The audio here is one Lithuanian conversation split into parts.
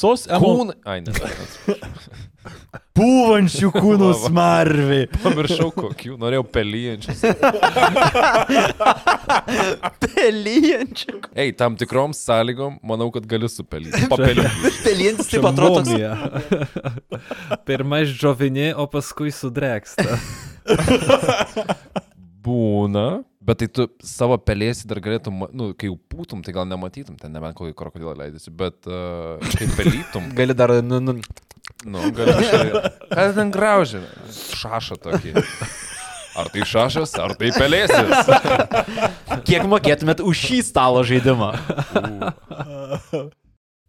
Visos emo... Kūnai. Ai, ne. Pūvančių kūnų smarvė. Pamiršau kokių, norėjau pelyjančius. Pelyjančių. Ei, tam tikrom sąlygom, manau, kad gali supelyti. Papelyti. Pelyjantis taip atrodo toks. Mumija. Pirma išdžiovinė, o paskui sudreksta. Būna. Bet tai tu savo pelėsi dar galėtum, nu, kai jau būtum, tai gal nematytum, ten nebent kokį krokodilą leidėsi, bet uh, kai pelytum, Gali dar, nu, nu, nu, gali kažkaip. Ką ten grauži? Šašą tokį. Ar tai šašas, ar tai pelėsis? kiek mokėtumėt už šį stalo žaidimą?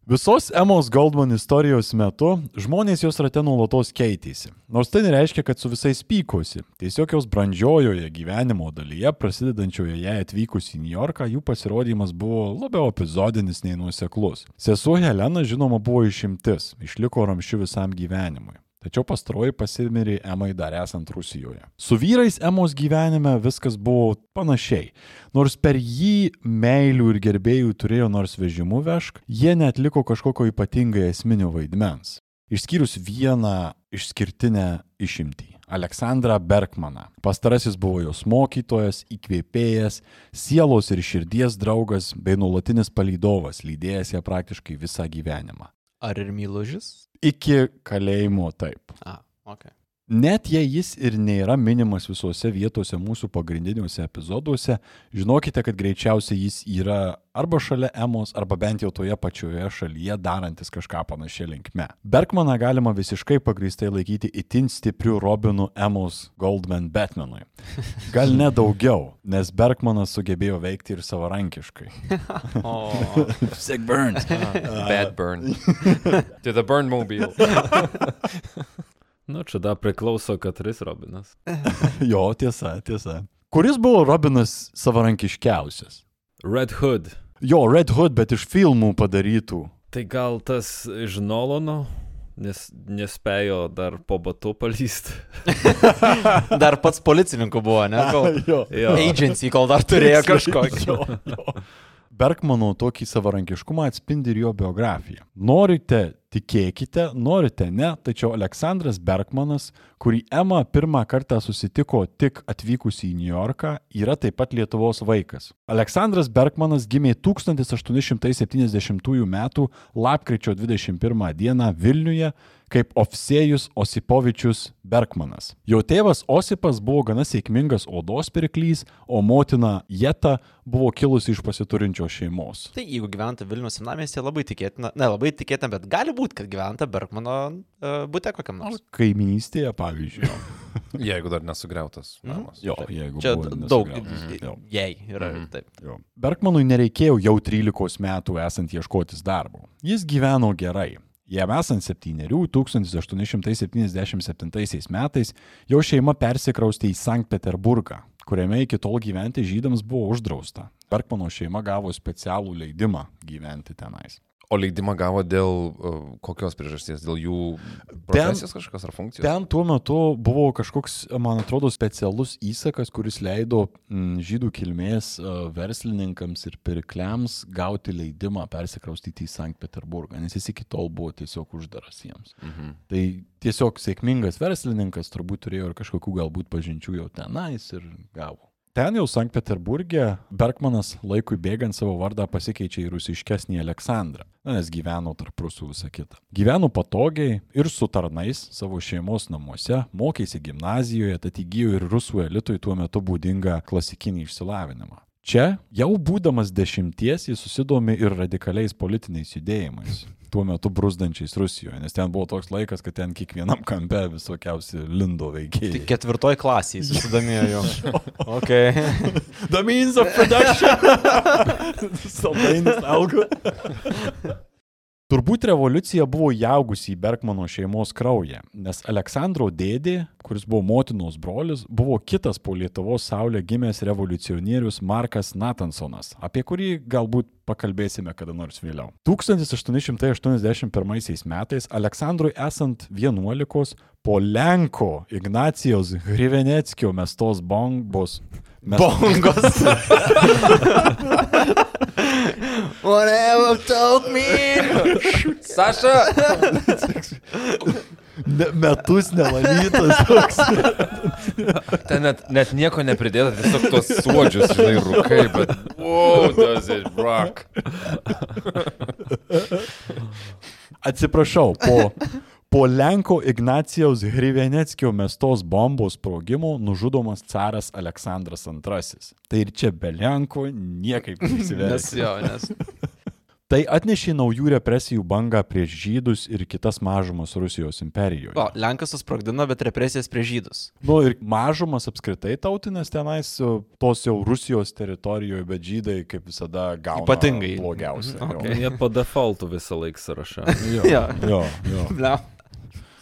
Visos Emos Goldman istorijos metu žmonės jos rate nuolatos keitėsi. Nors tai nereiškia, kad su visais pykosi. Tiesiog jos brandžiojoje gyvenimo dalyje, prasidedančioje jai atvykus į New Yorką, jų pasirodymas buvo labiau epizodinis nei nuoseklus. Sesuo Helena, žinoma, buvo išimtis, išliko ramščiu visam gyvenimui. Tačiau pastaroji pasimirė Emai dar esant Rusijoje. Su vyrais Emos gyvenime viskas buvo panašiai. Nors per jį meilių ir gerbėjų turėjo nors vežimu vežk, jie netliko kažkokio ypatingai esminio vaidmens. Išskyrus vieną išskirtinę išimtį - Aleksandrą Bergmaną. Pastarasis buvo jos mokytojas, įkvėpėjas, sielos ir širdies draugas bei nuolatinis palydovas, lydėjęs ją praktiškai visą gyvenimą. Ar ir mylužis? Iki kalėjimo taip. A, ok. Net jei jis ir nėra minimas visuose vietose mūsų pagrindiniuose epizoduose, žinokite, kad greičiausiai jis yra arba šalia Emos, arba bent jau toje pačioje šalyje darantis kažką panašia linkme. Bergmaną galima visiškai pagristai laikyti itin stipriu Robinu Emos Goldman Batmanui. Gal ne daugiau, nes Bergmanas sugebėjo veikti ir savarankiškai. O, Sick Burns. Bad burn. To the burn mobile. Nu, čia dar priklauso Katris Robinas. jo, tiesa, tiesa. Kuris buvo Robinas savarankiškiausias? Red Hood. Jo, Red Hood, bet iš filmų padarytų. Tai gal tas iš Nolono, nes nespėjo dar po batu palysti. dar pats policininku buvo, ne? Kol... jo. Jo. Agency, kol dar turėjo kažkokį. Jo, jo. Bergmano tokį savarankiškumą atspindi ir jo biografija. Norite, tikėkite, norite ne, tačiau Aleksandras Bergmanas, kurį Ema pirmą kartą susitiko tik atvykusi į New Yorką, yra taip pat Lietuvos vaikas. Aleksandras Bergmanas gimė 1870 m. lapkričio 21 d. Vilniuje kaip Ofsėjus Osipovičius Bergmanas. Jo tėvas Osipas buvo gana sėkmingas odos pirklys, o motina Jeta buvo kilusi iš pasiturinčios šeimos. Tai jeigu gyventa Vilnius senamestėje, labai tikėtina, ne labai tikėtina, bet gali būti, kad gyventa Bergmano uh, būte kokiam nors. Kaiminystėje, pavyzdžiui. Jeigu dar nesugriautas namas. Jo, jeigu Čia daug. Jo. jei yra Mhm. taip. Jo. Bergmanui nereikėjo jau 13 metų esant ieškotis darbo. Jis gyveno gerai. Jam esant septyniarių 1877 metais jo šeima persikraustė į Sankt Peterburgą, kuriame iki tol gyventi žydams buvo uždrausta. Bergmano šeima gavo specialų leidimą gyventi tenais. O leidimą gavo dėl uh, kokios priežasties? Dėl jų profesijos kažkokios ar funkcijos? Ten tuo metu buvo kažkoks, man atrodo, specialus įsakas, kuris leido mm, žydų kilmės uh, verslininkams ir pirkliams gauti leidimą persikraustyti į Sankt Peterburgą, nes jis iki tol buvo tiesiog uždaras jiems. Mhm. Tai tiesiog sėkmingas verslininkas turbūt turėjo ir kažkokių galbūt pažinčių jau tenais ir gavo. Ten jau Sankt Peterburgė Bergmanas laikui bėgant savo vardą pasikeičia į rusiškesnį Aleksandrą, na, nes gyveno tarp rusų visą kitą. Gyveno patogiai ir su tarnais savo šeimos namuose, mokėsi gimnazijoje, tad įgyjo ir rusų elitui tuo metu būdingą klasikinį išsilavinimą. Čia, jau būdamas dešimties, jis susidomi ir radikaliais politiniais judėjimais, tuo metu brūzdančiais Rusijoje, nes ten buvo toks laikas, kad ten kiekvienam kampe visokiausi lindo veikėjai. Tik ketvirtoj klasiai susidomėjo ok. The means of production. Saldainis auga. Turbūt revoliucija buvo įaugusi į Bergmano šeimos kraują, nes Aleksandro dėdė, kuris buvo motinos brolis, buvo kitas po Lietuvos saulė gimęs revoliucionierius Markas Natansonas, apie kurį galbūt pakalbėsime kada nors vėliau. 1881 metais Aleksandrui esant 11 po Lenko Ignacijos Hriveneckio mestos bombos. Mes... Bongos. Whatever took me. Saša! Ne, metus nevalytas toks. Ten net, net nieko nepridėta, tiesiog tos suodžius, žinai, rūkai, bet... Wow, does it rock. Atsiprašau, po, po Lenko Ignacijaus Hriveneckio mestos bombos sprogimo nužudomas caras Aleksandras II. Tai ir čia be Lenko niekaip Nes nesiversi. jo, nes. Tai atnešė naujų represijų bangą prieš žydus ir kitas mažumas Rusijos imperijoje. O, Lenkas susprogdino, bet represijas prie žydus. Nu ir mažumas apskritai tautinės tenais, tos jau Rusijos teritorijoje, bet žydai kaip visada gauna Ypatingai. blogiausia. Mhm, jo. Jie po defaultu visą laiką sąrašą. Jo, Jo. jo, jo.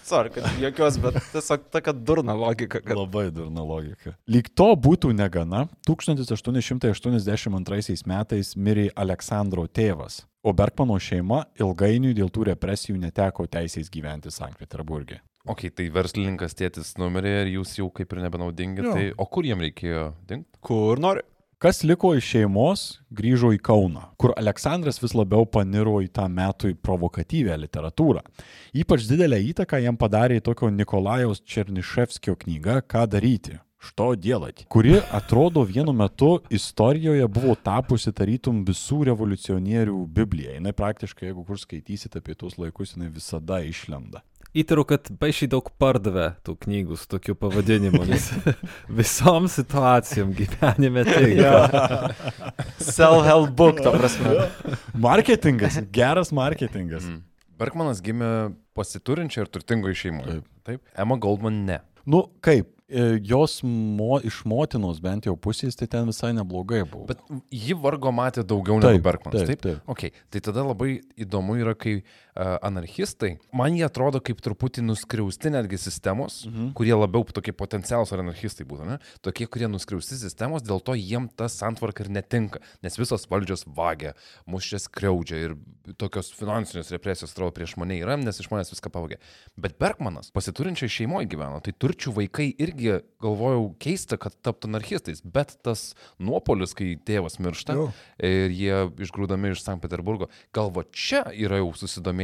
Sorry, kad jokios, bet tiesiog tokia durna logika, kad... Labai durna logika. Lyg to būtų negana, 1882 metais mirė Aleksandro tėvas, o Bergmano šeima ilgainiui dėl tų represijų neteko teisės gyventi Sankt Peterburgė. Ok, tai verslininkas tėtis numirė ir jūs jau kaip ir nebenaudingi, Jo. tai o kur jiem reikėjo dingti? Kur nori? Kas liko iš šeimos, grįžo į Kauną, kur Aleksandras vis labiau paniro į tą metui provokatyvę literatūrą. Ypač didelę įtaką jam padarė tokio Nikolajaus Černiševskio knyga Ką daryti. Što dėlati, kuri atrodo vienu metu istorijoje buvo tapusi tarytum visų revoliucionierių Biblija. Jis praktiškai, jeigu kur skaitysite apie tuos laikus, jinai visada išlenda. Įtariu, kad baisiai daug pardavė tų knygų su tokiu pavadinimu, nes visom situacijom gyvenime tai. Self-help book, to prasme. Marketingas, geras marketingas. Mm. Bergmanas gimė pasiturinčio ir turtingoje šeimoje. Taip. Taip. Emma Goldman ne. Nu, kaip, e, jos mo, iš motinos bent jau pusės, tai ten visai neblogai buvo. Bet ji vargo matė daugiau Taip, negu Bergmanas. taip, Taip, taip. Okay. Tai tada labai įdomu yra, kai anarchistai, man jie atrodo kaip truputį nuskriausti netgi sistemos, mhm. kurie labiau tokie potencialus ar anarchistai būtų, ne? Tokie, kurie nuskriausti sistemos, dėl to jiem ta santvarka ir netinka, nes visos valdžios vagia, mus čia skriaudžia ir tokios finansinės represijos atrodo prieš mane yra, nes iš manęs viską pavogė. Bet Bergmanas pasiturinčiai šeimoje gyveno, tai turčių vaikai irgi galvojau keista, kad taptų anarchistais, bet tas nuopolis, kai tėvas miršta Jo. ir jie išgrūdami iš Sankt Peterburgo, gal va čia yra jau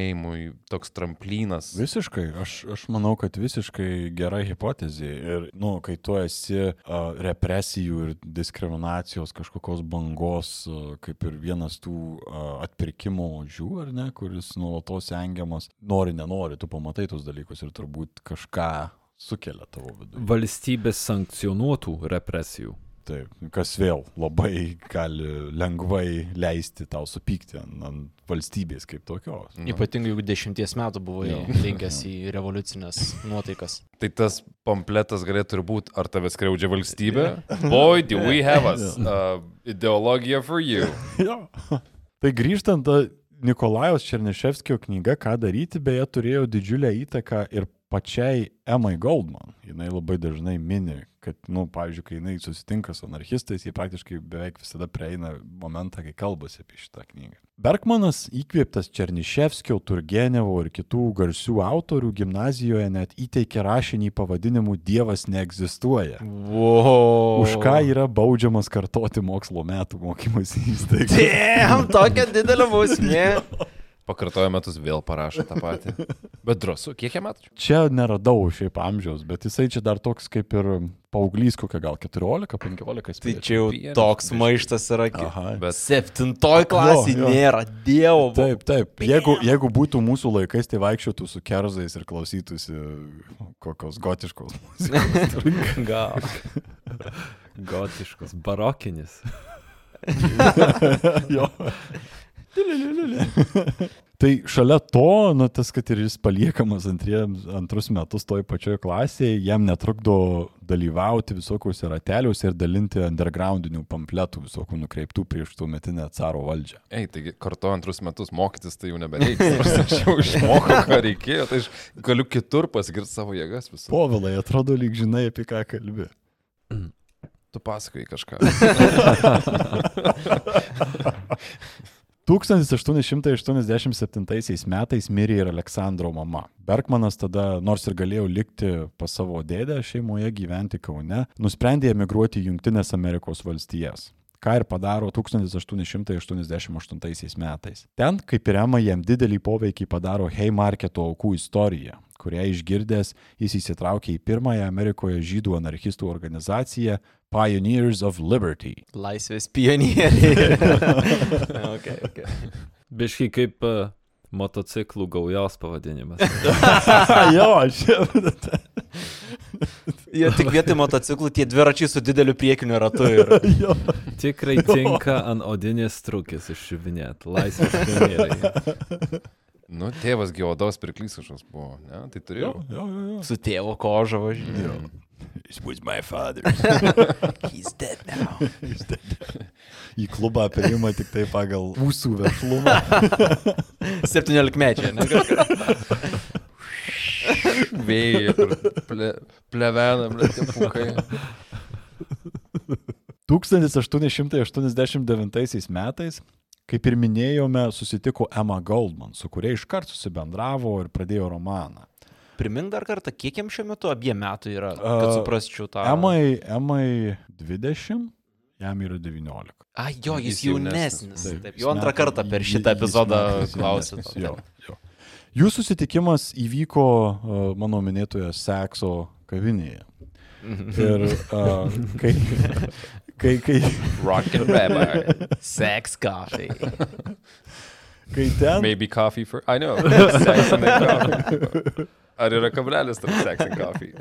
susidomėjimui toks tramplynas. Visiškai, aš, aš manau, kad visiškai gera hipotezė. Ir, nu, kai tu esi uh, represijų ir diskriminacijos kažkokios bangos, uh, kaip ir vienas tų uh, atpirkimo ožių, ar ne, kuris nuolatos engiamas, nori, nenori, tu pamatai tus dalykus ir turbūt kažką sukelia tavo viduje. Valstybės sankcionuotų represijų. Taip, kas vėl labai gali lengvai leisti tau supykti ant, ant valstybės kaip tokios. Nu. Ypatingai jeigu dešimties metų buvo Jo. linkęs į revoliucinės nuotaikas. Tai tas pampletas galėtų ir būti, ar tave skriaudžia valstybė? Boy, do we have a uh, ideologija for you. Jo. Tai grįžtant, ta Nikolajos Černiševskio knyga, ką daryti, beje, turėjo didžiulę įtaką ir pačiai Emai Goldman. Jis labai dažnai mini, kad, na, nu, pavyzdžiui, kai jinai susitinka su anarchistais, jie praktiškai beveik visada prieina momentą, kai kalbasi apie šitą knygą. Bergmanas, įkvėptas Černiševskio, Turgenevo ir kitų garsių autorių, gimnazijoje net įteikė rašinį pavadinimu Dievas neegzistuoja. Wow. Už ką yra baudžiamas kartoti mokslo metų mokymosi įstaigą. Damn, tokia didelė bausmė. Pakartojo metus vėl parašo tą patį. Bet drąsu, kiek jam metų? Čia neradau šiaip amžiaus, bet jisai čia dar toks kaip ir paauglys, kokia gal 14-15. Tai čia jau toks maištas yra. Aha. Bet Septintoj klasė Jo, jo. nėra, dievo. Taip, taip. Jeigu, jeigu būtų mūsų laikais, tai vaikščiotų su kerzais ir klausytųsi kokios gotiškos muzikos. Gal. Gotiškas, barokinis. jo. Tai šalia to, nu, tas, kad ir jis paliekamas antriems, antrus metus toj pačioj klasėje, jam netrukdo dalyvauti visokiuose rateliuose ir dalinti undergroundinių pamfletų visokių nukreiptų prieš tuo metinę caro valdžią. Ei, taigi kartu antrus metus mokytis tai jau nebereikia. Aš jau išmokau, ką reikėjo, tai aš galiu kitur pasigirti savo jėgas visų. Povilai, atrodo lyg žinai, apie ką kalbi. Tu pasakai kažką. 1887 metais mirė ir Aleksandro mama. Bergmanas tada, nors ir galėjo likti pas savo dėdę šeimoje gyventi Kaune, nusprendė emigruoti į Junktinės Amerikos valstijas. Ką ir padaro 1888 metais. Ten, kaip ir Ema, jam didelį poveikį padaro Haymarketo aukų istorija, kurią išgirdęs jis įsitraukė į pirmąją Amerikoje žydų anarchistų organizaciją Pioneers of Liberty. Laisvės pionieriai. okay, okay. Biškai kaip uh, motociklų gaujos pavadinimas. jo, aš. Jie tik vietoj motociklų tie dviračiai su dideliu priekiniu ratu. Ir... jo. Tikrai tinka ant odinės trukės išsiuvinėti. Laisvės pionieriai. Nu, tėvas geodos kažkoks buvo, ne? Tai Jo, turėjau. jo, jo, jo. Su tėvo koža važinėjo. It was my father. He's dead now. Į klubą priima tik tai pagal mūsų vešlumą. 17 mečiai, ne? Vėjai, ple, plevena, ble, tie pukai. 1889 metais, kaip ir minėjome, susitiko Emma Goldman, su kuria iškart susibendravo ir pradėjo romaną. Primink dar kartą, kiek jam šiuo metu abiem metų yra, kad suprasčiau tą. Emai, Emai 20, jam yra 19. A, jo, jis Jis jaunesnis. jaunesnis. Taip, Taip, jau antrą kartą per šitą jis epizodą jaunesnis, Jo, jo. Jų susitikimas įvyko mano minėtoje Sekso kavinėje. Ir uh, kai, kai, kai, Rock and rabbi. Sex coffee. kai ten... Maybe coffee for... I know. Sex and coffee. Ar yra kablelis tarp sex and coffee?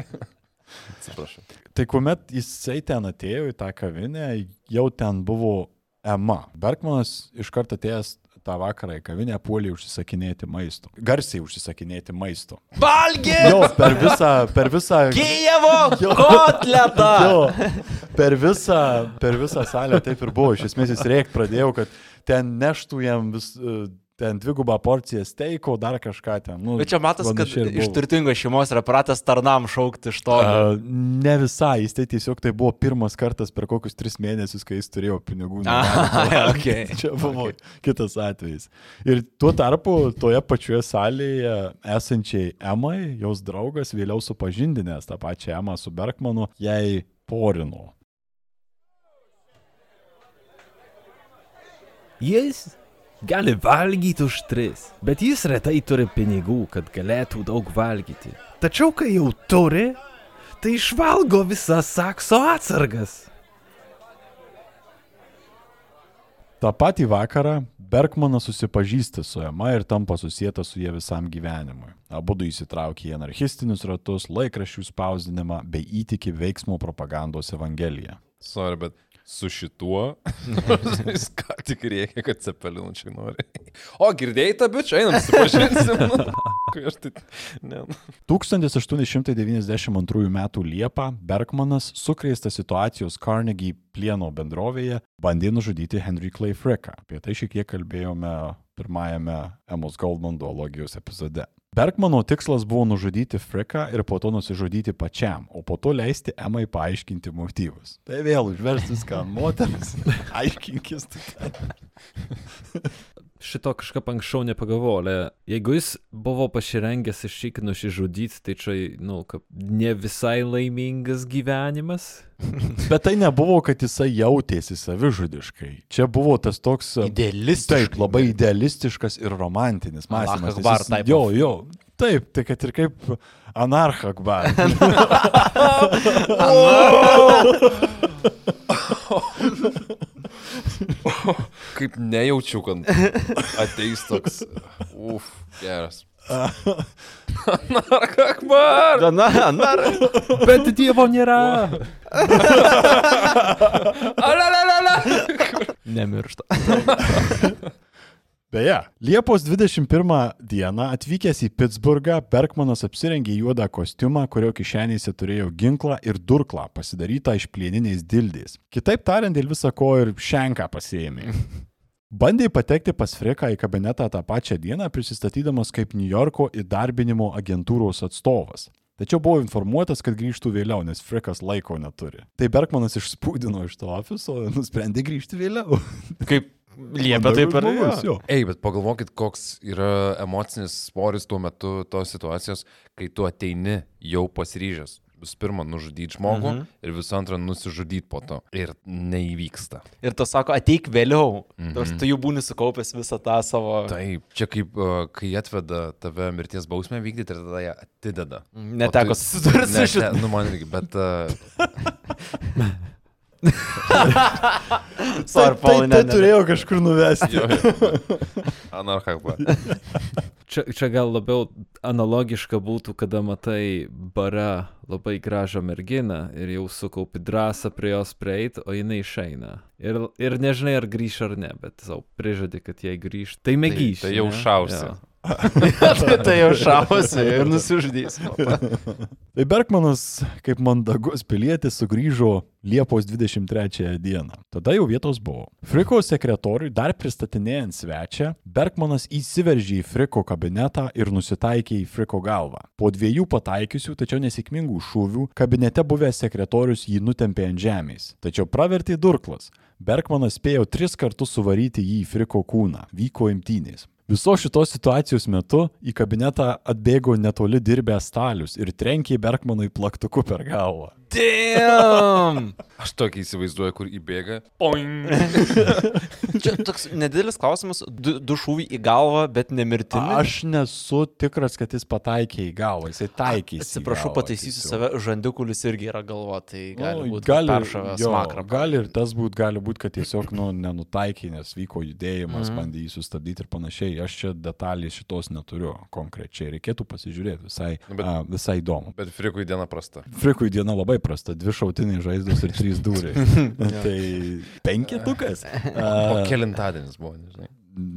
Atsiprašau. Tai kuomet jisai ten atėjo į tą kavinę, jau ten buvo Ema. Bergmanas iš karto atėjęs tą vakarą į kavinę puolė užsisakinėti maisto. Garsiai užsisakinėti maisto. Valgė! Jo, per visą, per visą... Kijevo Jo. kotletą! Jo, per visą, per visą salę taip ir buvo. Iš esmės jis rėk pradėjo, kad ten neštų jam vis, e, ten dvigubą porciją steiko, dar kažką ten. Nu, Bet čia matas, kad iš turtingos šeimos yra pratęs tarnam šaukti iš to. A, ne visai, jis tai tiesiog tai buvo pirmas kartas per kokius tris mėnesius, kai jis turėjo pinigų. negali Ah, okay. Čia buvo kitas atvejis. Ir tuo tarpu toje pačioje salėje esančiai Emai, jos draugas, vėliau supažindinęs tą pačią Emą su Bergmanu, jai porino. Jis gali valgyti už tris, bet jis retai turi pinigų, kad galėtų daug valgyti. Tačiau kai jau turi, tai išvalgo visas sakso atsargas. Ta patį vakarą Bergmanas susipažįsta su Ema ir tampa susijęta su jie visam gyvenimui. Abu du įsitraukia į anarchistinius ratus, laikraščių spausdinimą bei įtiki veiksmo propagandos evangeliją. Sorry, bet su šituo jis ką tik reikia, kad cepelinų čia nori. O, girdėjai tą bičią, einam, susipažinsim. Kai aš tai... Ne. 1892 m. Liepą Bergmanas, sukrėstas situacijos Carnegie plieno bendrovėje, bandė nužudyti Henry Clay Fricką. Apie tai šiek tiek kalbėjome pirmajame Emos Goldman duologijos epizode. Bergmano tikslas buvo nužudyti Fricką ir po to nusižudyti pačiam, o po to leisti Emai paaiškinti motyvus. Tai vėl užversti viską ant moters, aiškinkis. Šito kažkaip anksčiau nepagalvojau, ale jeigu jis buvo pasirengęs iš šik nusižudyti, tai čia, nu, kaip ne visai laimingas gyvenimas. Bet tai nebuvo, kad jisai jautėsi savižudiškai. Čia buvo tas toks... Idealistiškai. Taip, labai idealistiškas ir romantinis mąstymas. Akbar type Jo, jo. Taip, tai kad ir kaip anarchakbar. Kaip nejaučiu, kad ateis toks. Uf, geras. Nark akbar! Na, na, Bet Dievo nėra. Alalalala! nemiršta. Beje, Liepos 21 dieną atvykęs į Pittsburgą, Bergmanas apsirengė juodą kostiumą, kurio kišenėse turėjo ginklą ir durklą, pasidarytą iš plieniniais dildės. Kitaip tariant, dėl viso ko ir šenką pasiėmė. Bandė patekti pas Friką į kabinetą tą pačią dieną, prisistatydamas kaip New Yorko įdarbinimo agentūros atstovas. Tačiau buvo informuotas, kad grįžtų vėliau, nes Frikas laiko neturi. Tai Bergmanas išspūdino iš to ofiso ir nusprendė grįžti vėliau. Kaip liepia taip ir jo. Ei, bet pagalvokit, koks yra emocinis svoris tuo metu tos situacijos, kai tu ateini jau pasiryžęs visų pirma nužudyti žmogų Mhm. ir visų antra nusižudyti po to. Ir neįvyksta. Ir tas sako, ateik vėliau. Mhm. Nors tu jau būni sukaupęs visą tą savo... Taip, čia kaip, kai atveda tave mirties bausmę vykdyti ir tada ją atideda. Neteko susidurti su šitą. ne, Nu, man irgi, bet... Uh, Sorry, tai, Paulai, tai ne. turėjo kažkur nuvesti. jo, jo. Anarcha. va. Čia, čia gal labiau analogiška būtų, kada matai bare labai gražią merginą ir jau sukaupi drąsą prie jos prieiti, o jinai išeina. Ir, ir nežinai, ar grįš ar ne, bet savo prižadė, kad jei grįž. Tai mėgyš. tai jau šausi. Tai, tai jau šausi ir nusižudys. Tai Bergmanas, kaip mandagus pilietis, sugrįžo Liepos 23 dieną. Tada jau vietos buvo. Friko sekretoriui dar pristatinėjant svečią, Bergmanas įsiveržė į Friko kabinetą ir nusitaikė į Friko galvą. Po dviejų pataikiusių, tačiau nesėkmingų šūvių, kabinete buvęs sekretorius jį nutempė ant žemės. Tačiau pravertė durklas. Bergmanas spėjo tris kartus suvaryti jį į Friko kūną. Vyko imtynės. Viso šitos situacijos metu į kabinetą atbėgo netoli dirbęs stalius ir trenkė Bergmanui plaktuku per galvą. Damn! Aš tokį įsivaizduoju, kur įbėga. Poing. Čia toks nedidelis klausimas, du, du šūviai į galvą, bet nemirtini. Aš nesu tikras, kad jis pataikė į galvą, jisai taikė. Atsiprašau, pataisysiu save, žandikulis irgi yra galva, tai gali Nu, būti gali, peršavęs jo, makrą. gali ir tas būt, gali būti, kad tiesiog nu, nenutaikė, nes vyko judėjimas, mm. bandė jį sustabdyti ir panašiai. Aš čia detalės šitos neturiu konkrečiai. Reikėtų pasižiūrėti, visai, Nu, bet- a, visai įdomu. Bet frikui diena prasta. Frikui diena labai prasta, dvi šautiniai žaizdos ir trys dūriai. tai penketukas. O kelintadienis buvo, nežinai.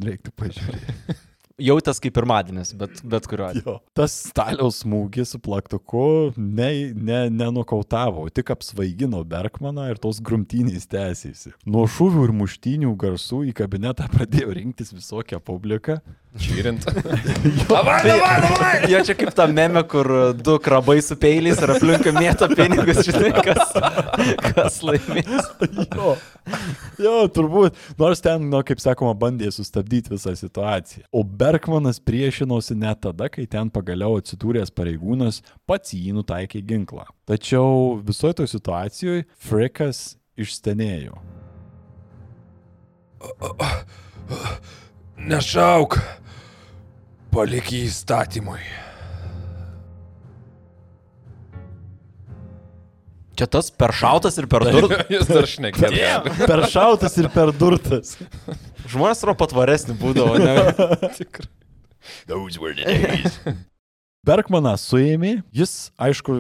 Reiktų pažiūrėti. Jautęs kaip pirmadienis, bet, bet kuriuo atveju. Tas staliaus smūgis su plaktuku ne, ne, nenukautavo, o tik apsvaigino Bergmaną ir tos grumtynės tęsėsi. Nuo šūvių ir muštynių garsų į kabinetą pradėjo rinktis visokia publika. Čyrint. Davai, davai, davai! Jo čia kaip ta meme, kur du krabai su peiliais ir aplinkui mėto pinigus, žinai, kas, kas laimės. Jo. jo, turbūt. Nors ten, nu, kaip sakoma, bandė sustabdyti visą situaciją. O Bergmanas priešinosi net tada, kai ten pagaliau atsidūręs pareigūnas pats jį nutaikė ginklą. Tačiau visoje toje situacijoje Frikas išstenėjo. Nešauk. Palik jį įstatymui. Čia tas per šautas ir per durtas. Jis dar šnekėjo. Per šautas ir per durtas. Žmonės yra patvaresni būdavo, ne? Tikrai. Bergmaną suėmė, jis, aišku,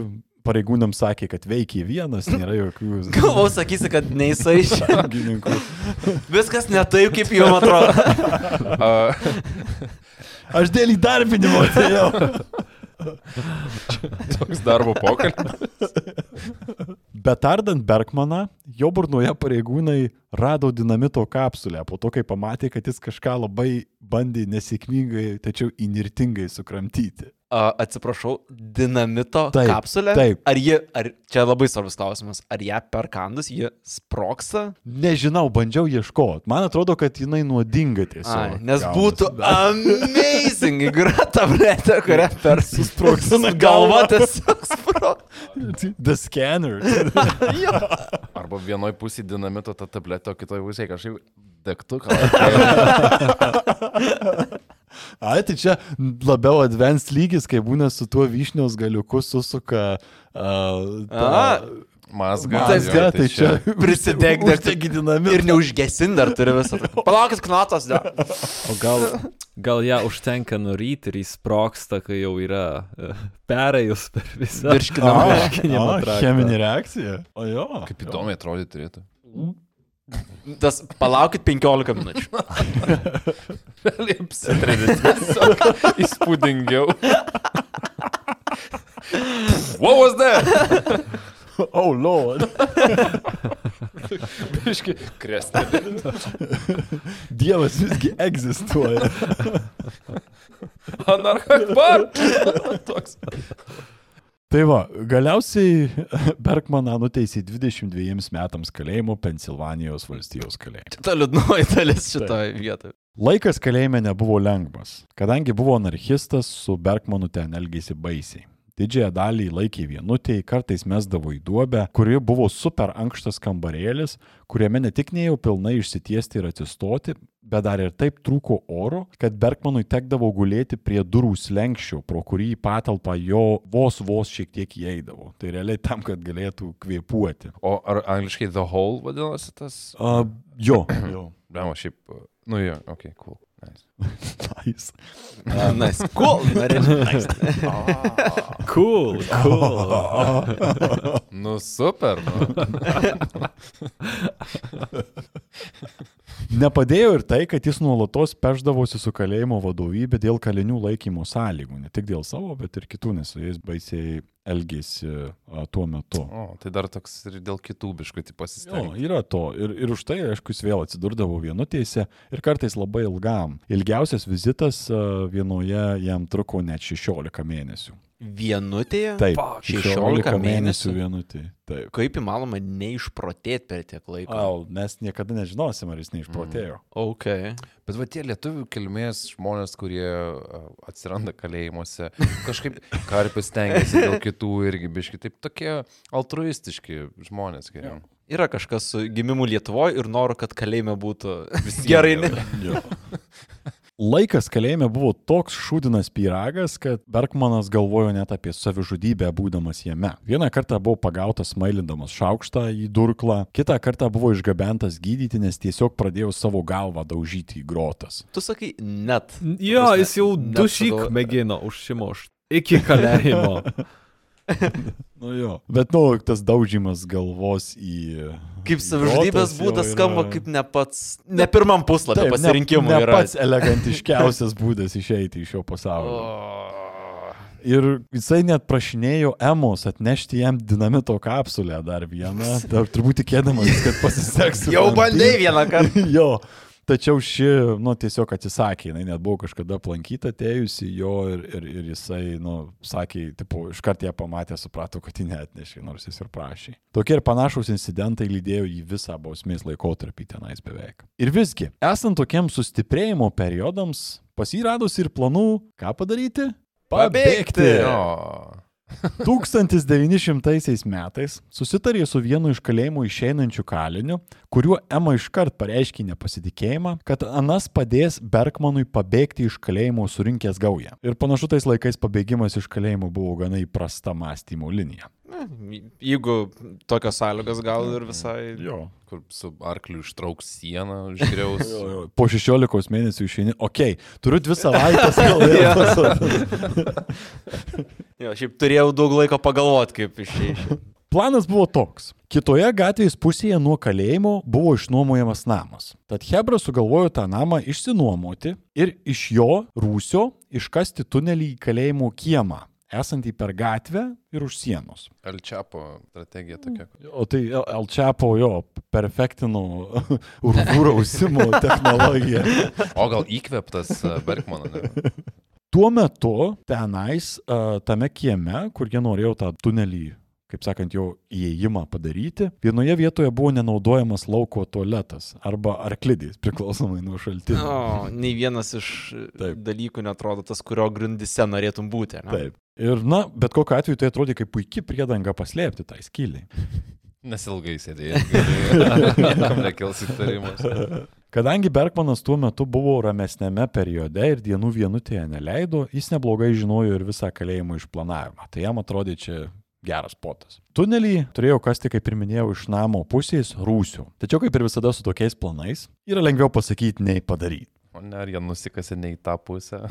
pareigūnams sakė, kad veikia vienas, nėra jokių Galvau, sakysi, kad neįsai iš. sąjungininkų. Viskas ne taip, kaip jums atrodo. Uh, Aš dėl įdarbinimo atėjau. Toks darbo pokalbis. Bet ardant Bergmaną, jo burnoje pareigūnai rado dinamito kapsulę po to, kai pamatė, kad jis kažką labai bandė nesėkmingai, tačiau inirtingai sukramtyti. A, atsiprašau, dinamito Taip, kapsulė? taip. Ar ji, ar čia labai svarbus klausimas, ar ją perkandus, ji sproksta? Nežinau, bandžiau ieškoti. Man atrodo, kad jinai nuodinga Ai, tiesiog. nes gaunasi. būtų amazing, yra tabletė, kurią per Susprogsina galvą tiesiog sproksta. The scanner. Arba vienoj pusėje dinamito ta tabletė, o kitoje pusėje kažkaip degtuką. Ai, tai čia labiau advanced lygis, kai būna su tuo vyšnios galiuku susuka. Uh, A, Mazga. Mazga, jo, tai čia Prisideg dar uždegi dinamitą. Ir neužgesin dar turi visą. Palaukit, knatas, ne. O gal, gal ją užtenka nuryti ir įsproksta, kai jau yra e, perėjus per visą traktą. cheminė reakcija. O jo. Kaip įdomiai atrodyti turėtų. Tas palaukit 15 minučių. Apsitrėdė tiesiog įspūdingiau. What was that? Oh, lord. Biški, krestelė. Dievas visgi egzistuoja. Anarchakbar. Toks. Tai va, galiausiai Bergmaną nuteisė 22 metams kalėjimo Pensilvanijos valstijos kalėjime. Ta liūdnoji dalis šitoje vietoje. Laikas kalėjime nebuvo lengvas, kadangi buvo anarchistas, su Bergmanu ten elgėsi baisiai. Didžiąją dalį laikė vienutėje, kartais mesdavo į duobę, kuri buvo super ankštas kambarėlis, kuriame ne tik neėjau pilnai išsitiesti ir atsistoti, bet dar ir taip trūko oro, kad Bergmanui tekdavo gulėti prie durų slengščio, pro kurį į patalpą jo vos vos šiek tiek įeidavo. Tai realiai tam, kad galėtų kvėpuoti. O ar angliškai The Hole vadinasi tas? Uh, jo, jo. Blemo, šiaip, nu jo, ok, cool. Nice. Nice. Nice. Cool. Norėčiau. Nice. Cool, cool. Nu super, nu. Nepadėjo ir tai, kad jis nuolatos peždavosi su kalėjimo vadovybė dėl kalinių laikymo sąlygų. Ne tik dėl savo, bet ir kitų, nes su jais baisiai elgėsi tuo metu. O, tai dar toks ir dėl kitų biškutį Jo, pasistengti. yra to. Ir, ir už tai, aišku, jis vėl atsidurdavo vienutėse ir kartais labai ilgam. Ilgiausias vizitas vienoje jam truko net 16 mėnesių. Vienutėje? Taip, Fuck, 16 mėnesių vienutė. Taip. Kaip įmanoma neišprotėti per tiek laiko? Au, mes niekada nežinosim, ar jis neišprotėjo. Ok. Bet va tie lietuvių kilmės žmonės, kurie atsiranda kalėjimuose, kažkaip karpis tengiasi dėl kitų irgi biški, taip tokie altruistiški žmonės. Geriau. Yra kažkas su gimimu Lietuvoje ir noru, kad kalėjime būtų gerai. Ne? Jo. Laikas kalėjime buvo toks šūdinas pyragas, kad Bergmanas galvojo net apie savižudybę būdamas jame. Vieną kartą buvo pagautas mailindamas šaukštą į durklą, kitą kartą buvo išgabentas gydyti, nes tiesiog pradėjo savo galvą daužyti į grotas. Tu sakai net. Jo, jis jau Net du šyk pagalvo- mėgino užsimušti. Iki kalėjimo. Nu jo. Bet, nu, tas daužimas galvos į... Kaip savižudybės būdas yra- skamba kaip ne pats, ne pirmam puslapį Taip, pasirinkimų ne, ne yra. pats elegantiškiausias būdas išeiti iš šio pasaulio. Ir jisai net prašinėjo Emos atnešti jam dinamito kapsulę dar vieną, dar turbūt tikėdamas, kad pasiseks. Jau bandai vieną kartą. jo. Tačiau ši, nu, tiesiog atsisakė, jinai net buvo kažkada aplankyta atėjusi jo ir, ir, ir jisai, nu, sakė, tipo, iškart ją pamatė, suprato, kad ji neatnešė, nors jis ir prašė. Tokie ir panašus incidentai lydėjo į visą bausmės laikotarpį tenais beveik. Ir visgi, esant tokiems sustiprėjimo periodams, pasiradus ir planų, ką padaryti? Pabėgti! Jo. 1900 metais susitarė su vienu iš kalėjimų išeinančių kaliniu, kuriuo Ema iškart pareiškė nepasitikėjimą, kad Anas padės Bergmanui pabėgti iš kalėjimo surinkęs gaują. Ir panašu tais laikais pabėgimas iš kalėjimo buvo gana įprasta mąstymo linija. Jeigu tokios sąlygos gal ir visai... Jo. Kur su arkliu ištrauks sieną, išgriaus. Jo, jo. Po 16 mėnesių išeini, okei, okay, turiu dvi savaitės, pasodinti. Jo, šiaip turėjau daug laiko pagalvoti, kaip išėjai. Planas buvo toks. Kitoje gatvės pusėje nuo kalėjimo buvo išnuomojamas namas. Tad Hebra sugalvojo tą namą išsinuomoti ir iš jo rūsio iškasti tunelį į kalėjimo kiemą, esantį per gatvę ir už sienos. Alčiapo strategija tokia. O tai Alčiapo jo perfektino urvų rausimo technologiją. O gal įkvėptas a, Bergmano? Ne? Tuo metu tenais, a, tame kieme, kur jie norėjo tą tunelį, kaip sakant, jo įėjimą padaryti, vienoje vietoje buvo nenaudojamas lauko tualetas arba arklidės, priklausomai nuo šaltinio. O, nei vienas iš Taip. dalykų netrodo tas, kurio grindise norėtum būti. Ne? Taip. Ir, na, bet kokiu atveju tai atrodė kaip puikia priedanga paslėpti tai skyliai. Nesilgai sėdėjai. Niekam nekils įtarimas. Kadangi Bergmanas tuo metu buvo ramesnėme periode ir dienų vienutėje neleido, jis neblogai žinojo ir visą kalėjimo išplanavimą. Tai jam atrodė čia geras potas. Tunelį turėjau kasti, kaip ir minėjau, iš namo pusės rūsių. Tačiau kaip ir visada su tokiais planais, yra lengviau pasakyti nei padaryti. O ne, ar jie nusikasi ne į tą pusę?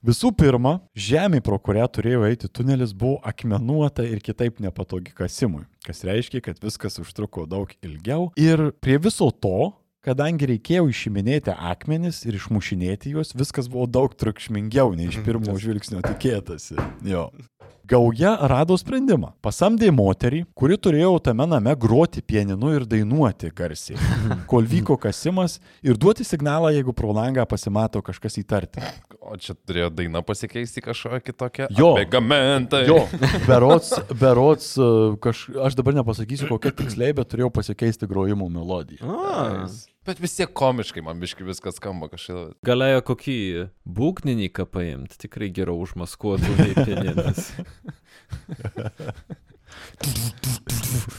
Visų pirma, žemė, pro kurią turėjo eiti tunelis, buvo akmenuota ir kitaip nepatogi kasimui, kas reiškia, kad viskas užtruko daug ilgiau. Ir prie viso to, kadangi reikėjo išiminėti akmenis ir išmušinėti juos, viskas buvo daug triukšmingiau nei iš pirmo žvilgsnio tikėtasi. Jo. Gauja rado sprendimą. Pasamdė moterį, kuri turėjo tame name groti pieninu ir dainuoti garsiai, kol vyko kasimas ir duoti signalą, jeigu pro langą pasimato kažkas įtarti. O čia turėjo daina pasikeisti kažkokią kitokią? Jo. Begamentai. Jo, berots, berots, e, kaž, aš dabar nepasakysiu kokia tiksliai, bet turėjau pasikeisti grojimo melodiją. A, Bet vis tiek komiškai man biškai viskas skamba kažkaip. Galėjo kokį būgnininką paimti, tikrai geriau užmaskuotų nei pianinas.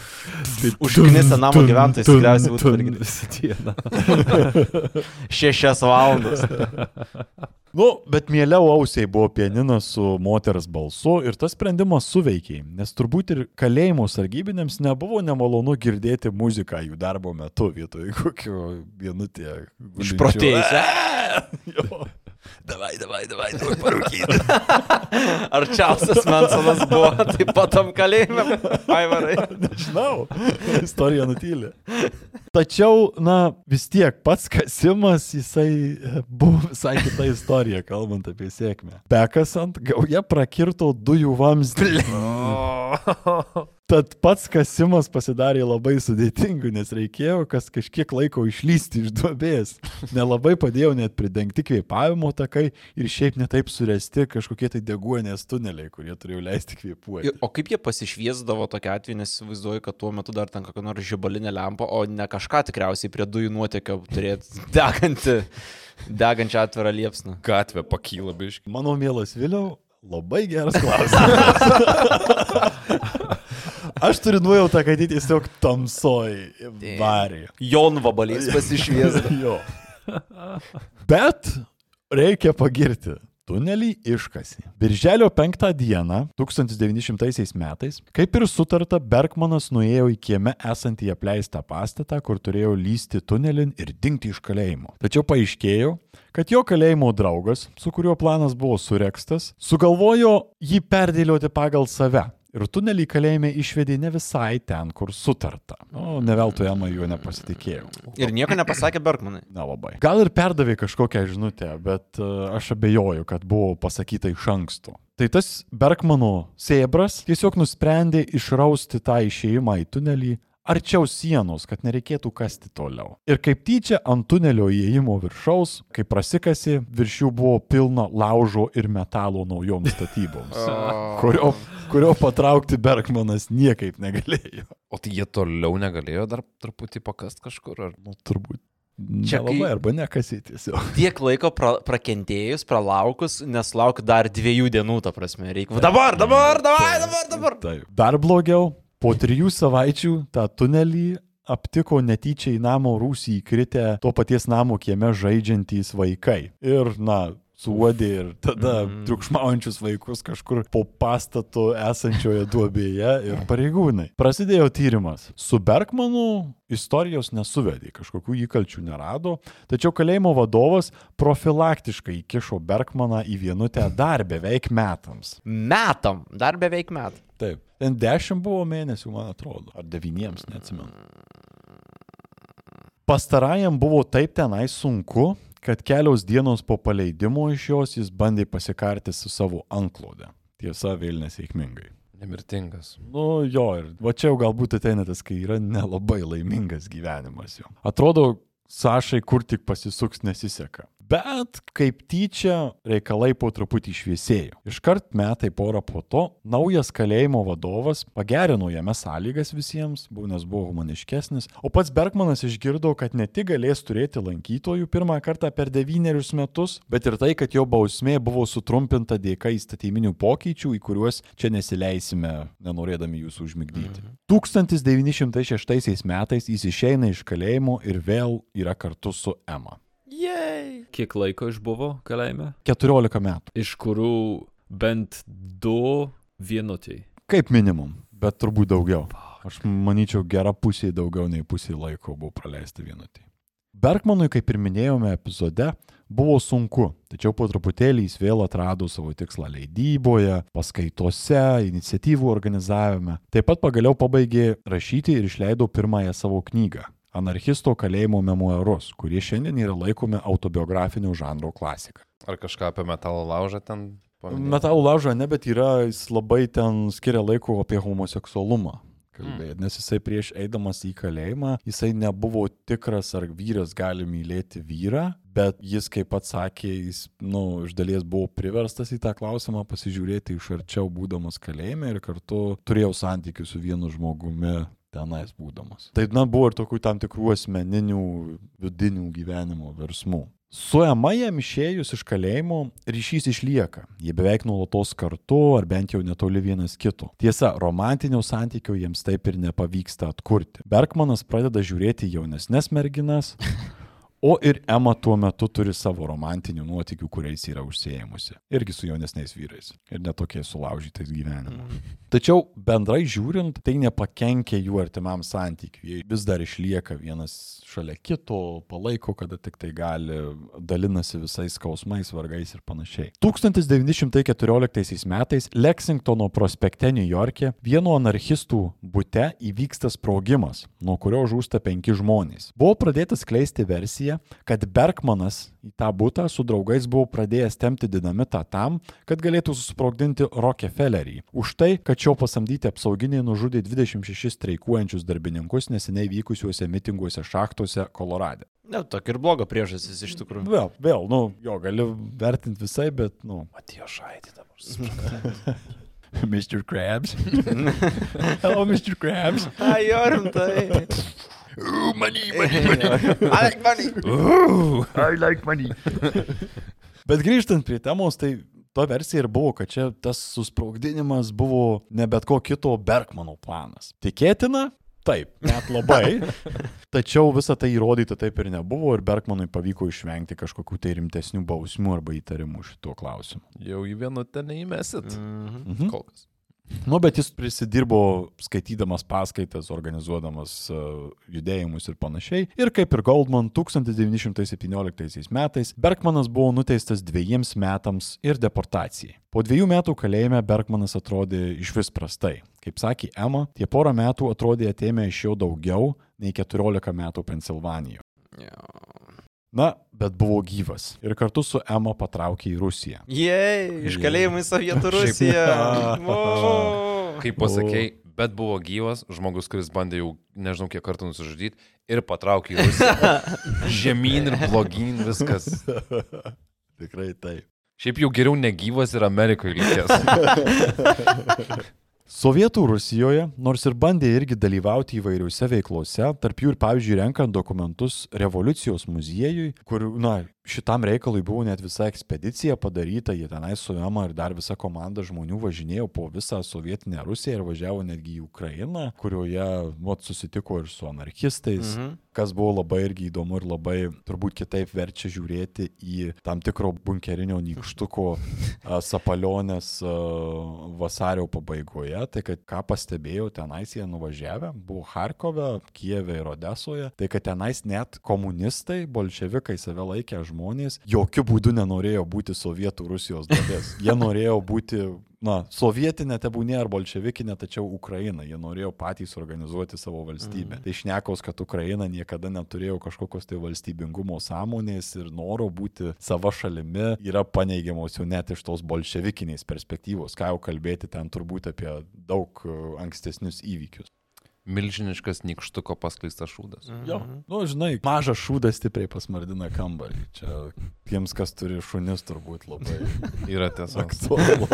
Užknisa namo gyventojai tikriausiai būtų irgi visą dieną. šešias valandas. Nu, bet mieliau ausiai buvo pianinas su moters balsu ir tas sprendimas suveikė, nes turbūt ir kalėjimo sargybinėms nebuvo nemalonu girdėti muziką jų darbo metu vietoj kokio vienutė. Išprotėjusi. Davai, davai, davai, davai parūkyti. Arčiausias Mansonas buvo taip pat tam kalėjime. Aivarai. Nežinau, istorija nutylė. Tačiau, na, vis tiek pats kasimas, jisai e, buvo visai kita istorija, kalbant apie sėkmę. Bekasant, gauja prakirto dujų vamzdį. Tad pats kasimas pasidarė labai sudėtingu, nes reikėjo kas kažkiek laiko išlysti iš duobės. Nelabai padėjo net pridengti kvėpavimo takai ir šiaip netaip suresti kažkokie tai deguonės tuneliai, kurie turėjo leisti kvėpuoti. O kaip jie pasišviesdavo tokia atveju, nes įsivaizduoju, kad tuo metu dar ten kokia nors žibalinė lempa, o ne kažką tikriausiai prie dujų nuotėkio turėti degantį, degančią atvirą liepsną. Gatvė pakyla biškai. Mano mielas Vėliau, labai geras klausimas. Aš turiu nuojautą, kad jį tiesiog tamsoj varė. Jon vabalys pasišviesdavo. jo. Bet reikia pagirti. Tunelį iškasi. Birželio 5 dieną 1900 metais, kaip ir sutarta, Bergmanas nuėjo į kieme esantį apleistą pastatą, kur turėjo lysti tunelin ir dingti iš kalėjimo. Tačiau paaiškėjo, kad jo kalėjimo draugas, su kuriuo planas buvo surekstas, sugalvojo jį perdėlioti pagal save. Ir tunelį kalėjime išvedė ne visai ten, kur sutarta. O, ne veltui Ema juo nepasitikėjau. Ir nieko nepasakė Bergmanai. Nelabai. Gal ir perdavė kažkokią žinutę, bet uh, aš abejoju, kad buvo pasakyta iš anksto. Tai tas Bergmano sėbras tiesiog nusprendė išrausti tą išėjimą į tunelį arčiau sienos, kad nereikėtų kasti toliau. Ir kaip tyčia ant tunelio įėjimo viršaus, kai prasikasi, virš jų buvo pilna laužo ir metalo naujoms statyboms, kurio, kurio patraukti Bergmanas niekaip negalėjo. O tai jie toliau negalėjo dar truputį pakast kažkur? Ar... Nu, turbūt. Čia labai arba nekasi tiesiog. Tiek laiko pra, prakentėjus, pralaukus, nes lauk dar dviejų dienų, ta prasme. Reikia. Dabar, dabar, dabar, dabar, dabar. Taip. Dar blogiau, po trijų savaičių tą tunelį aptiko netyčia į namo rūsį įkritę to paties namo kieme žaidžiantys vaikai. Ir, na, suodė ir tada mm. triukšmaujančius vaikus kažkur po pastatu esančioje duobėje ir pareigūnai. Prasidėjo tyrimas. Su Bergmanu istorijos nesuvedė, kažkokių įkalčių nerado, tačiau kalėjimo vadovas profilaktiškai įkišo Bergmaną į vienutę dar beveik metams. Metam, dar beveik metam. Taip. Ten dešimt buvo mėnesių, man atrodo. Ar devyniems, neatsimenu. Pastarajam buvo taip tenai sunku, kad kelios dienos po paleidimo iš jos jis bandė pasikarti su savo anklode. Tiesa, vėl nesėkmingai. Nemirtingas. Nu jo, ir va čia jau galbūt ateina tas, kai yra nelabai laimingas gyvenimas jo. Atrodo, Sašai kur tik pasisuks nesiseka. Bet kaip tyčia reikalai po truputį šviesėjo. Iškart metai porą po to naujas kalėjimo vadovas pagerino jame sąlygas visiems, nes buvo humaniškesnis, o pats Bergmanas išgirdo, kad ne tik galės turėti lankytojų pirmą kartą per devynerius metus, bet ir tai, kad jo bausmė buvo sutrumpinta dėka įstatyminių pokyčių, į kuriuos čia nesileisime, nenorėdami jūsų užmigdyti. 1906 metais jis išeina iš kalėjimo ir vėl yra kartu su Ema. Kiek laiko išbuvo kalėjime? 14 metų. Iš kurių bent du vienutį. Kaip minimum, bet turbūt daugiau. Aš manyčiau, gera pusė daugiau nei pusė laiko buvo praleista vienutį. Bergmanui, kaip ir minėjome epizode, buvo sunku, tačiau po truputėlį jis vėl atrado savo tikslą leidyboje, paskaitose, iniciatyvų organizavime. Taip pat pagaliau pabaigė rašyti ir išleido pirmąją savo knygą - Anarchisto kalėjimo memoarus, kurie šiandien yra laikomi autobiografinio žanro klasika. Ar kažką apie metalo laužą ten paminėjai? Metalų laužą ne, bet yra, jis labai ten skiria laiko apie homoseksualumą. Kalbėt, nes jisai prieš eidamas į kalėjimą, jisai nebuvo tikras, ar vyras gali mylėti vyrą, bet jis, kaip pats sakė, jis, nu, iš dalies buvo priverstas į tą klausimą pasižiūrėti iš arčiau būdamas kalėjime ir kartu turėjau santykių su vienu žmogumi tenais būdamas. Tai, na, buvo ir tokių tam tikrų asmeninių, vidinių gyvenimo versmų. Su Ema jam išėjus iš kalėjimo ryšys išlieka. Jie beveik nuolatos kartu, ar bent jau netoli vienas kito. Tiesa, romantinio santykio jiems taip ir nepavyksta atkurti. Bergmanas pradeda žiūrėti jaunesnės merginas, o ir Ema tuo metu turi savo romantinių nuotykių, kuriais yra užsiemusi. Irgi su jaunesniais vyrais. Ir netokiais sulaužytais gyvenimu. Tačiau bendrai žiūrint, tai nepakenkia jų artimam santykiui. Jie vis dar išlieka vienas šalia kito, palaiko, kada tik tai gali, dalinasi visais skausmais, vargais ir panašiai. 1914 metais Lexingtono prospekte New York'e vieno anarchistų bute įvyksta sprogimas, nuo kurio žūsta penki žmonės. Buvo pradėta skleisti versija, kad Bergmanas į tą butą su draugais buvo pradėjęs temti dinamitą tam, kad galėtų susprogdinti Rockefellerį. Už tai, kad šio pasamdyti apsauginiai nužudė 26 streikuojančius darbininkus neseniai vykusiuose mitinguose šachtose Kolorade. Ne, tokia ir bloga priežastis iš tikrųjų. Vėl, vėl, nu, jo, gali vertinti visai, bet, nu, Atėjo šaitį dabar. Mr. Krabs. Hello, Mr. Krabs. Ai, jo, rimtai. Ooh, money, I like money. I like money. Bet grįžtant prie temos, tai to versija ir buvo, kad čia tas susprogdinimas buvo ne bet ko kito Bergmano planas. Tikėtina? Taip, net labai. Tačiau visą tai įrodyti taip ir nebuvo ir Bergmanui pavyko išvengti kažkokių tai rimtesnių bausmių arba įtarimų šituo klausimu. Jau į vieną ten neįmesit. Mhm. Kol kas. Nu, bet jis prisidirbo skaitydamas paskaitas, organizuodamas uh, judėjimus ir panašiai. Ir kaip ir Goldman 1917 metais, Bergmanas buvo nuteistas dviejiems metams ir deportacijai. Po dviejų metų kalėjime Bergmanas atrodė iš vis prastai. Kaip sakė Ema, tie porą metų atrodė atėmė iš jo daugiau nei 14 metų Pensilvanijoje. Na, bet buvo gyvas. Ir kartu su Ema patraukė į Rusiją. Jei, iš kalėjimų į Sovietų Rusiją. Kaip pasakėjai, bet buvo gyvas žmogus, kuris bandė jau nežinau kiek kartų nusižudyti ir patraukė į Rusiją. Žemyn ir blogyn viskas. Tikrai taip. Šiaip jau geriau negyvas ir Amerikoje likęs. Sovietų Rusijoje, nors ir bandė irgi dalyvauti įvairiuose veiklose, tarp jų ir pavyzdžiui renkant dokumentus revoliucijos muziejui, kur, na, šitam reikalui buvo net visa ekspedicija padaryta, jie tenai su Ema ir dar visa komanda žmonių važinėjo po visą sovietinę Rusiją ir važiavo netgi į Ukrainą, kurioje, vat, susitiko ir su anarchistais, mhm. kas buvo labai irgi įdomu ir labai turbūt kitaip verčia žiūrėti į tam tikro bunkerinio nykštuko sapalionės vasario pabaigoje, tai kad ką pastebėjau, tenais jie nuvažiavę, buvo Harkove, Kijeve ir Odesoje, tai kad tenais net komunistai, bolševikai save laikė žmonės jokių būdų nenorėjo būti sovietų Rusijos dalis. Jie norėjo būti, na, sovietinė tebūnė ar bolševikinė, tačiau Ukraina. Jie norėjo patys organizuoti savo valstybę. Mm. Tai šnekos, kad Ukraina niekada neturėjo kažkokios tai valstybingumo sąmonės ir noro būti sava šalimi yra paneigiamos jau net iš tos bolševikinės perspektyvos. Ką jau kalbėti ten turbūt apie daug e, ankstesnius įvykius. Milžiniškas nikštuko paskleistas šūdas. Jo, nu, žinai, mažas šūdas stipriai pasmardina kambarį. Čia tiems, kas turi šunis, turbūt labai Yra tiesa. aktualu.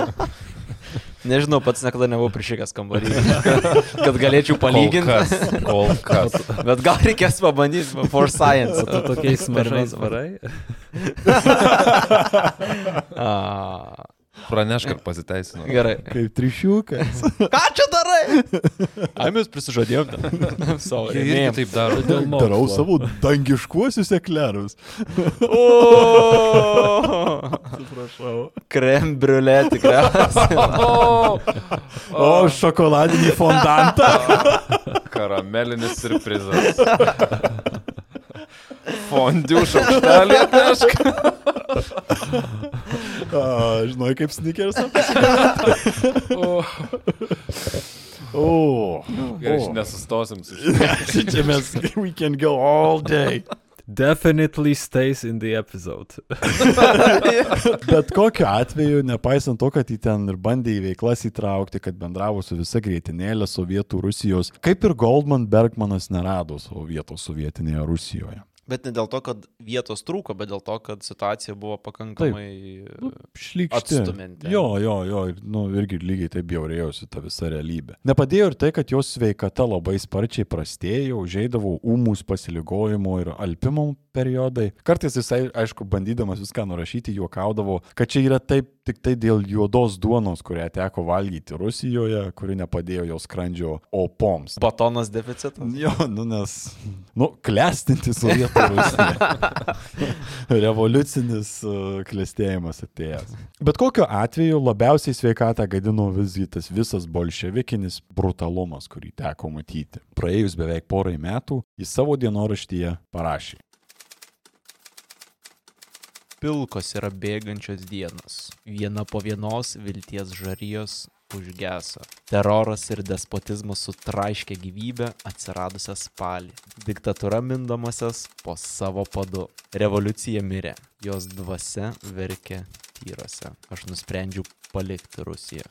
Nežinau, pats niekada nebuvau prišykęs kambarį. Kad galėčiau palyginti. Kol kas. Kol kas. Bet gal reikės pabandyti for science. Tu tokiais mažais varai. Pranešk, kad pasiteisino. Gerai. Kaip trišiukas. Ką čia darai? Ai, mes prisižadėjom. Savo Jie irgi taip daro. Darau savo dangiškuosius eklerus. O, Atsiprašau. krem briulė tikriausiai. O, šokoladinį fondantą. Karamelinis surprizas. Fondių šaukštelį atnešk. Žinai, kaip sneakers. O. Gerai, nesustosim su šitą. Čia mes, we can go all day. Definitely stays in the episode. Bet kokiu atveju, nepaisant to, kad jį ten ir bandė į veiklas įtraukti, kad bendravo su visa greitinėlė Sovietų Rusijos, kaip ir Goldman Bergmanas nerado savo vietos sovietinėje Rusijoje. Bet ne dėl to, kad vietos trūko, bet dėl to, kad situacija buvo pakankamai Nu, Šlykšti. Jo, jo, jo, ir, nu, irgi lygiai taip bjaurėjosi ta visa realybė. Nepadėjo ir tai, kad jos sveikata labai sparčiai prastėjo, žaidavo ūmus pasiligojimo ir alpimo periodai. Kartais jisai, aišku, bandydamas viską nurašyti, juokaudavo, kad čia yra taip tik tai dėl juodos duonos, kurią teko valgyti Rusijoje, kuri nepadėjo jos skrandžio opoms. Batonas deficitas. Jo, nu nes, nu, klestinti sovietų. Revoliucinis uh, klestėjimas atėjęs. Bet kokiu atveju labiausiai sveikatą gadino visgi tas visas bolševikinis brutalumas, kurį teko matyti. Praėjus beveik porai metų, jis savo dienoraštyje parašė. Pilkos yra bėgančios dienos. Viena po vienos vilties žarijos užgeso. Teroras ir despotizmas sutraiškė gyvybę atsiradusią spalį. Diktatūra mindamasias po savo padu. Revoliucija mirė. Jos dvasia verkė tyrose. Aš nusprendžiau palikti Rusiją.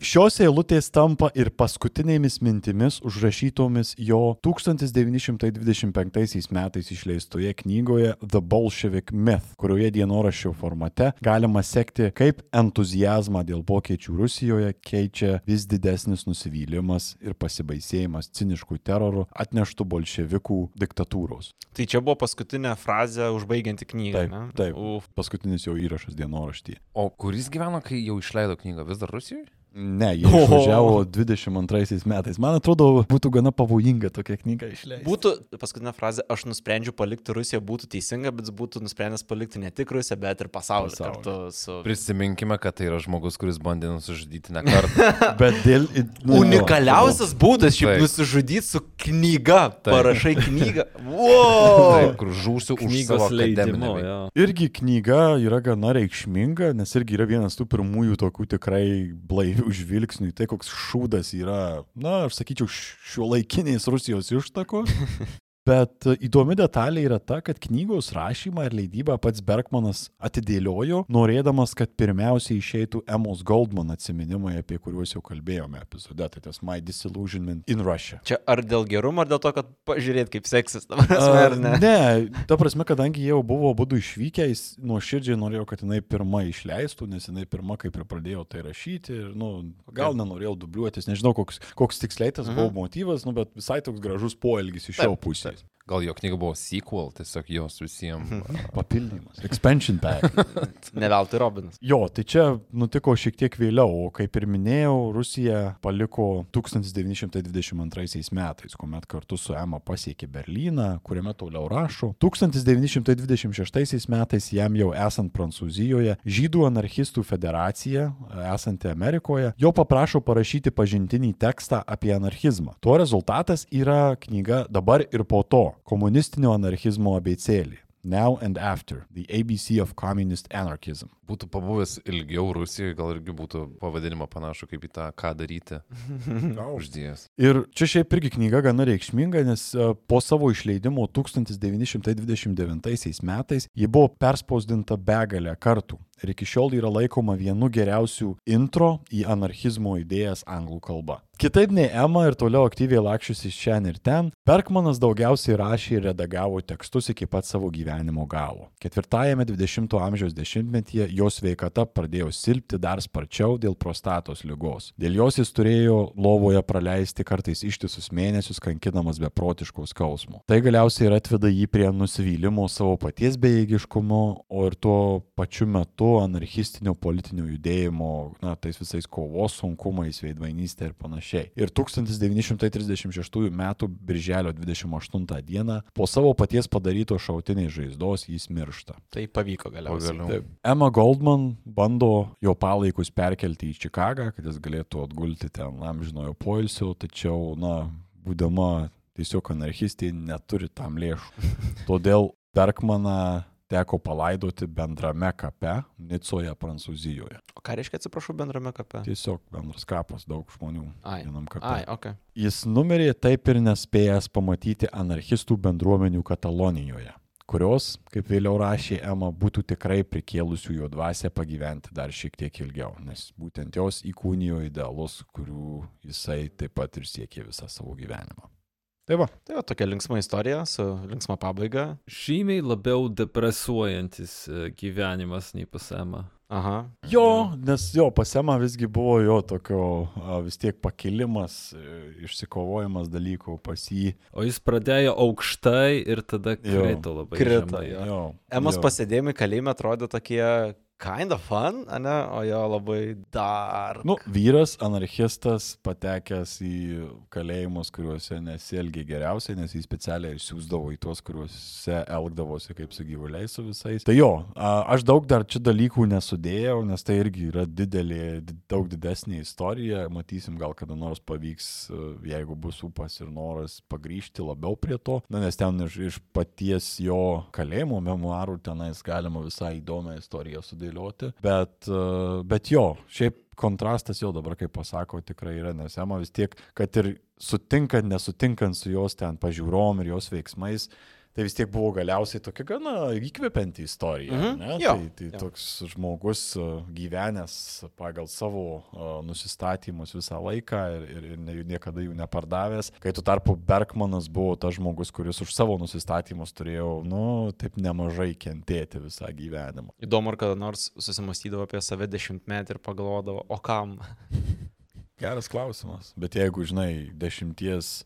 Šios eilutės tampa ir paskutinėmis mintimis užrašytomis jo 1925 metais išleistoje knygoje The Bolshevik Myth, kurioje dienoraščio formate galima sekti, kaip entuzijazmą dėl pokyčių Rusijoje keičia vis didesnis nusivylimas ir pasibaisėjimas ciniškų terorų atneštų bolševikų diktatūros. Tai čia buvo paskutinė frazė užbaigianti knygą. Taip, ne? taip. Uf, Paskutinis jo įrašas dienoraštyje. O kuris gyveno, kai jau išleido knygą? Vis dar Rusijoje? Ne, jie išvažiavo 22 metais. Man atrodo, būtų gana pavojinga tokia knyga išleisti. Būtų, paskutinė frazė, aš nusprendžiu palikti Rusiją, būtų teisinga, bet būtų nusprendęs palikti ne tik Rusiją, bet ir pasaulį, Pasaulį. kartu su... Prisiminkime, kad tai yra žmogus, kuris bandė nusižudyti ne kartą. Bet dėl... nu, Unikaliausias būdas šiaip Taip. nusižudyti su knyga. Taip. Parašai knygą. Wow! Taip, kur žūsiu už savo Knygos akademinę leidimo, veiklą. jo. Irgi knyga yra gana reikšminga, nes irgi yra vienas tų pirmųjų tokių tikrai blaivių žvilgsnių į tai, koks šūdas yra, na, aš sakyčiau, šio laikiniais Rusijos ištakos. Bet e, įdomi detalė yra ta, kad knygos rašymą ir leidybą pats Bergmanas atidėliojo, norėdamas, kad pirmiausiai išeitų Emos Goldman atsiminimai, apie kuriuos jau kalbėjome epizode, tai tas My Disillusionment in Russia. Čia ar dėl gerumo, ar dėl to, kad pažiūrėt, kaip seksis, ta prasme, ar ne? Ne, ta prasme, kadangi jie jau buvo būdų išvykę, jis nuoširdžiai norėjo, kad jinai pirma išleistų, nes jinai pirma kaip ir pradėjo tai rašyti ir, nu, gal nenorėjau dubliuotis, nežinau, koks, koks tiksliai tas buvo motyvas, nu, bet visai toks gražus poelgis iš jo Taip, pusės. Gal jo knyga buvo sequel, tiesiog jos visiems. Papildymas. Expansion pack. Ne veltui Robinas. Jo, tai čia nutiko šiek tiek vėliau, o kaip ir minėjau, Rusija paliko 1922 metais, kuomet kartu su EMA pasiekė Berliną, kuriame toliau rašo. 1926 metais jam jau esant Prancūzijoje, Žydų anarchistų federacija, esanti Amerikoje, jo paprašo parašyti pažintinį tekstą apie anarchizmą. To rezultatas yra knyga dabar ir po to - komunistinio anarchizmo abecėlį. Now and After - The ABC of Communist Anarchism. Būtų pabuvęs ilgiau Rusijoje, gal irgi būtų pavadinimą panašu kaip į tą, ką daryti. Uždėjęs. Ir čia šiaip irgi knyga gana reikšminga, nes e, po savo išleidimo 1929 metais ji buvo perspausdinta begalę kartų. Ir iki šiol yra laikoma vienu geriausių intro į anarchizmo idėjas anglų kalba. Kitaip nei Emma ir toliau aktyviai lakščiusi šiandien ir ten, Berkmanas daugiausiai rašė ir redagavo tekstus iki pat savo gyvenimo galo. Ketvirtajame 20-ojo amžiaus dešimtmetyje jo sveikata pradėjo silpti dar sparčiau dėl prostatos lygos. Dėl jos jis turėjo lovoje praleisti kartais ištisus mėnesius kankinamas beprotiško skausmo. Tai galiausiai ir atveda jį prie nusivylimo savo paties bejėgiškumu, o ir tuo pačiu metu anarchistinio politinio judėjimo, na, tais visais kovos sunkumais, veidmainystė ir panašiai. Ir 1936 m. birželio 28 d. po savo paties padarytos šautiniai žaizdos jis miršta. Tai pavyko galiausiai. Pagaliau. Taip. Emma Goldman bando jo palaikus perkelti į Čikagą, kad jis galėtų atgulti ten amžinojo poilsio, tačiau, na, būdama tiesiog anarchistė, neturi tam lėšų. Todėl Berkmaną teko palaidoti bendrame kape Nicoje, Prancūzijoje. O ką reiškia, atsiprašau, bendrame kape? Tiesiog bendras kapas, daug žmonių Ai. vienam kape. Ai, ok. Jis numirė taip ir nespėjęs pamatyti anarchistų bendruomenių Katalonijoje, kurios, kaip vėliau rašė Ema, būtų tikrai prikėlusių jo dvasę pagyventi dar šiek tiek ilgiau, nes būtent jos įkūnijo idealus, kurių jisai taip pat ir siekė visą savo gyvenimą. Tai va. Tai va, tokia linksma istorija su linksma pabaiga. Žymiai labiau depresuojantis e, gyvenimas nei pas Emą. Aha. Jo, nes jo, pasema visgi buvo jo tokio a, vis tiek pakilimas, e, išsikovojimas dalykų pas jį. O jis pradėjo aukštai ir tada Jo. krito labai Krito, žemai. jo. Jo, Emos jo. pasėdėjimai kalėjime atrodė tokie kind of fun, ne? O jo labai dar. Nu, vyras, anarchistas, patekęs į kalėjimus, kuriuose nesielgia geriausiai, nes jį specialiai siūsdavo į tuos, kuriuose elgdavosi kaip su gyvuliais su visais. Tai jo, aš daug dar čia dalykų nesudėjau, nes tai irgi yra didelė, di- daug didesnė istorija. Matysim, gal kada nors pavyks, jeigu bus upas ir noras pagrįžti labiau prie to. Na, nes ten iš, iš paties jo kalėjimo memoarų tenais galima visai įdomią istoriją sudėlioti. Bet, a, bet jo, šiaip kontrastas jau dabar, kaip pasako, tikrai yra, nes Ema vis tiek, kad ir sutinkant, nesutinkant su jos ten pažiūrom ir jos veiksmais, tai vis tiek buvo galiausiai tokia gana įkvepianti istorija. Mhm, jo, tai tai jo. toks žmogus a, gyvenęs pagal savo a, nusistatymus visą laiką ir, ir, ir niekada jų nepardavęs. Kai tu tarpu Bergmanas buvo tas žmogus, kuris už savo nusistatymus turėjo, nu, taip nemažai kentėti visą gyvenimą. Įdomu, ar kada nors susimastydavo apie save dešimtmetį ir pagalvodavo, o kam? Geras klausimas. Bet jeigu, žinai, dešimties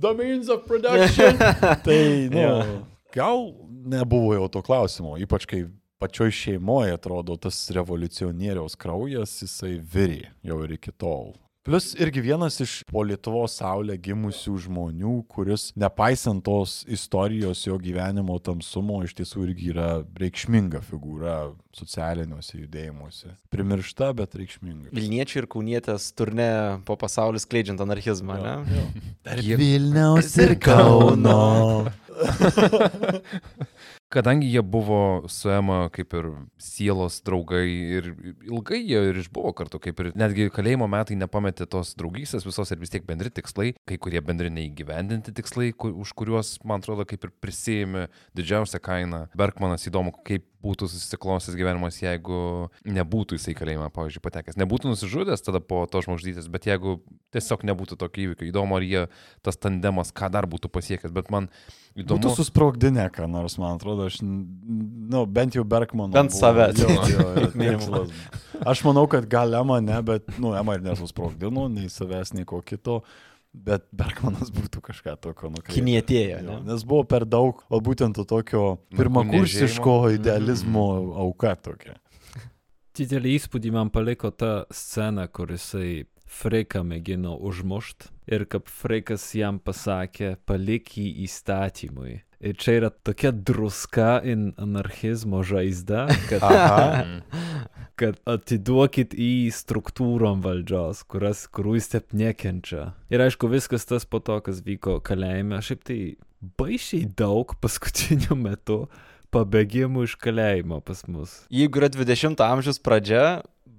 The means of production, tai, nu, Jo. gal nebuvo jau to klausimo, ypač kai pačioj šeimoje atrodo tas revoliucionieriaus kraujas, jisai virė jau ir iki tol. Plus irgi vienas iš po Lietuvos saulė gimusių žmonių, kuris nepaisant tos istorijos jo gyvenimo tamsumo iš tiesų irgi yra reikšminga figūra socialiniuose judėjimuose. Primiršta, bet reikšminga. Vilniečiai ir kaunietės turne po pasaulį skleidžiant anarchizmą, ne? Tarp Jie- Vilniaus ir Kauno. Kadangi jie buvo su Ema kaip ir sielos draugai ir ilgai jie ir išbuvo kartu, kaip ir netgi kalėjimo metai nepametė tos draugystės visos ir vis tiek bendri tikslai, kai kurie bendri neįgyvendinti tikslai, ku- už kuriuos, man atrodo, kaip ir prisėmė didžiausią kainą. Bergmanas įdomu, kaip būtų susiklostęs gyvenimas, jeigu nebūtų jisai kalėjimą, pavyzdžiui, patekęs. Nebūtų nusižudęs tada po to žmogžudystės, bet jeigu tiesiog nebūtų tokio įvykio, įdomu, ar jie tas tandemas, ką dar būtų pasiekęs, bet man įdomu. Būtų susprogdinę, ką nors, man atrodo, aš, nu, bent jau Bergmano. Bent save, tikslas. Aš manau, kad gal Ema ne, bet, nu, Ema ir nesusprogdino, nei savęs, nei ko kito. Bet Bergmanas būtų kažką tokio nukreipęs. Kinietėjo, Jo, ne? Nes buvo per daug, o būtent to tokio pirmakursiško idealizmo auka tokia. Didelį įspūdį man paliko ta scena, kur jisai Freiką mėgino užmušt ir kaip Freikas jam pasakė, palik jį įstatymui. Ir čia yra tokia druska in anarchizmo žaizda, kad, Aha. kad atiduokit į struktūrom valdžios, kurias, kurių jis taip nekenčia. Ir aišku, viskas tas po to, kas vyko kalėjime, šiaip tai baisiai daug paskutiniu metu pabėgimų iš kalėjimo pas mus. Jeigu yra 20 amžiaus pradžia,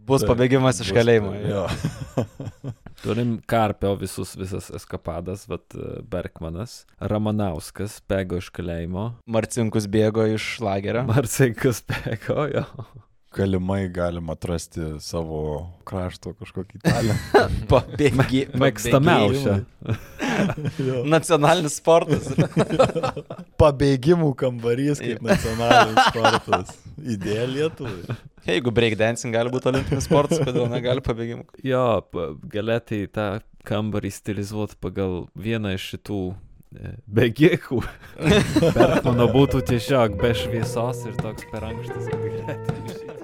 bus Taip, pabėgimas iš bus- kalėjimo. Jo. Turim Karpio visus, visas eskapadas, vat e, Bergmanas, Ramanauskas bėgo iš kalėjimo, Marcinkus bėgo iš lagerio. Marcinkas bėgo, jo. Galimai galima atrasti savo krašto kažkokį talentą. Pabėgi, Mėgstamiausia. Jo. Nacionalinis sportas. Pabėgimų kambarys kaip nacionalinis sportas. Idėja Lietuvai. Jeigu breakdancing gali būti olimpinis sportas, kodėl negali pabėgimų? Jo, galėtai tą kambarį stilizuoti pagal vieną iš šitų e, bėgikų. Bergmano būtų tiesiog be šviesos ir toks per ankštas, kad galėtų išeiti.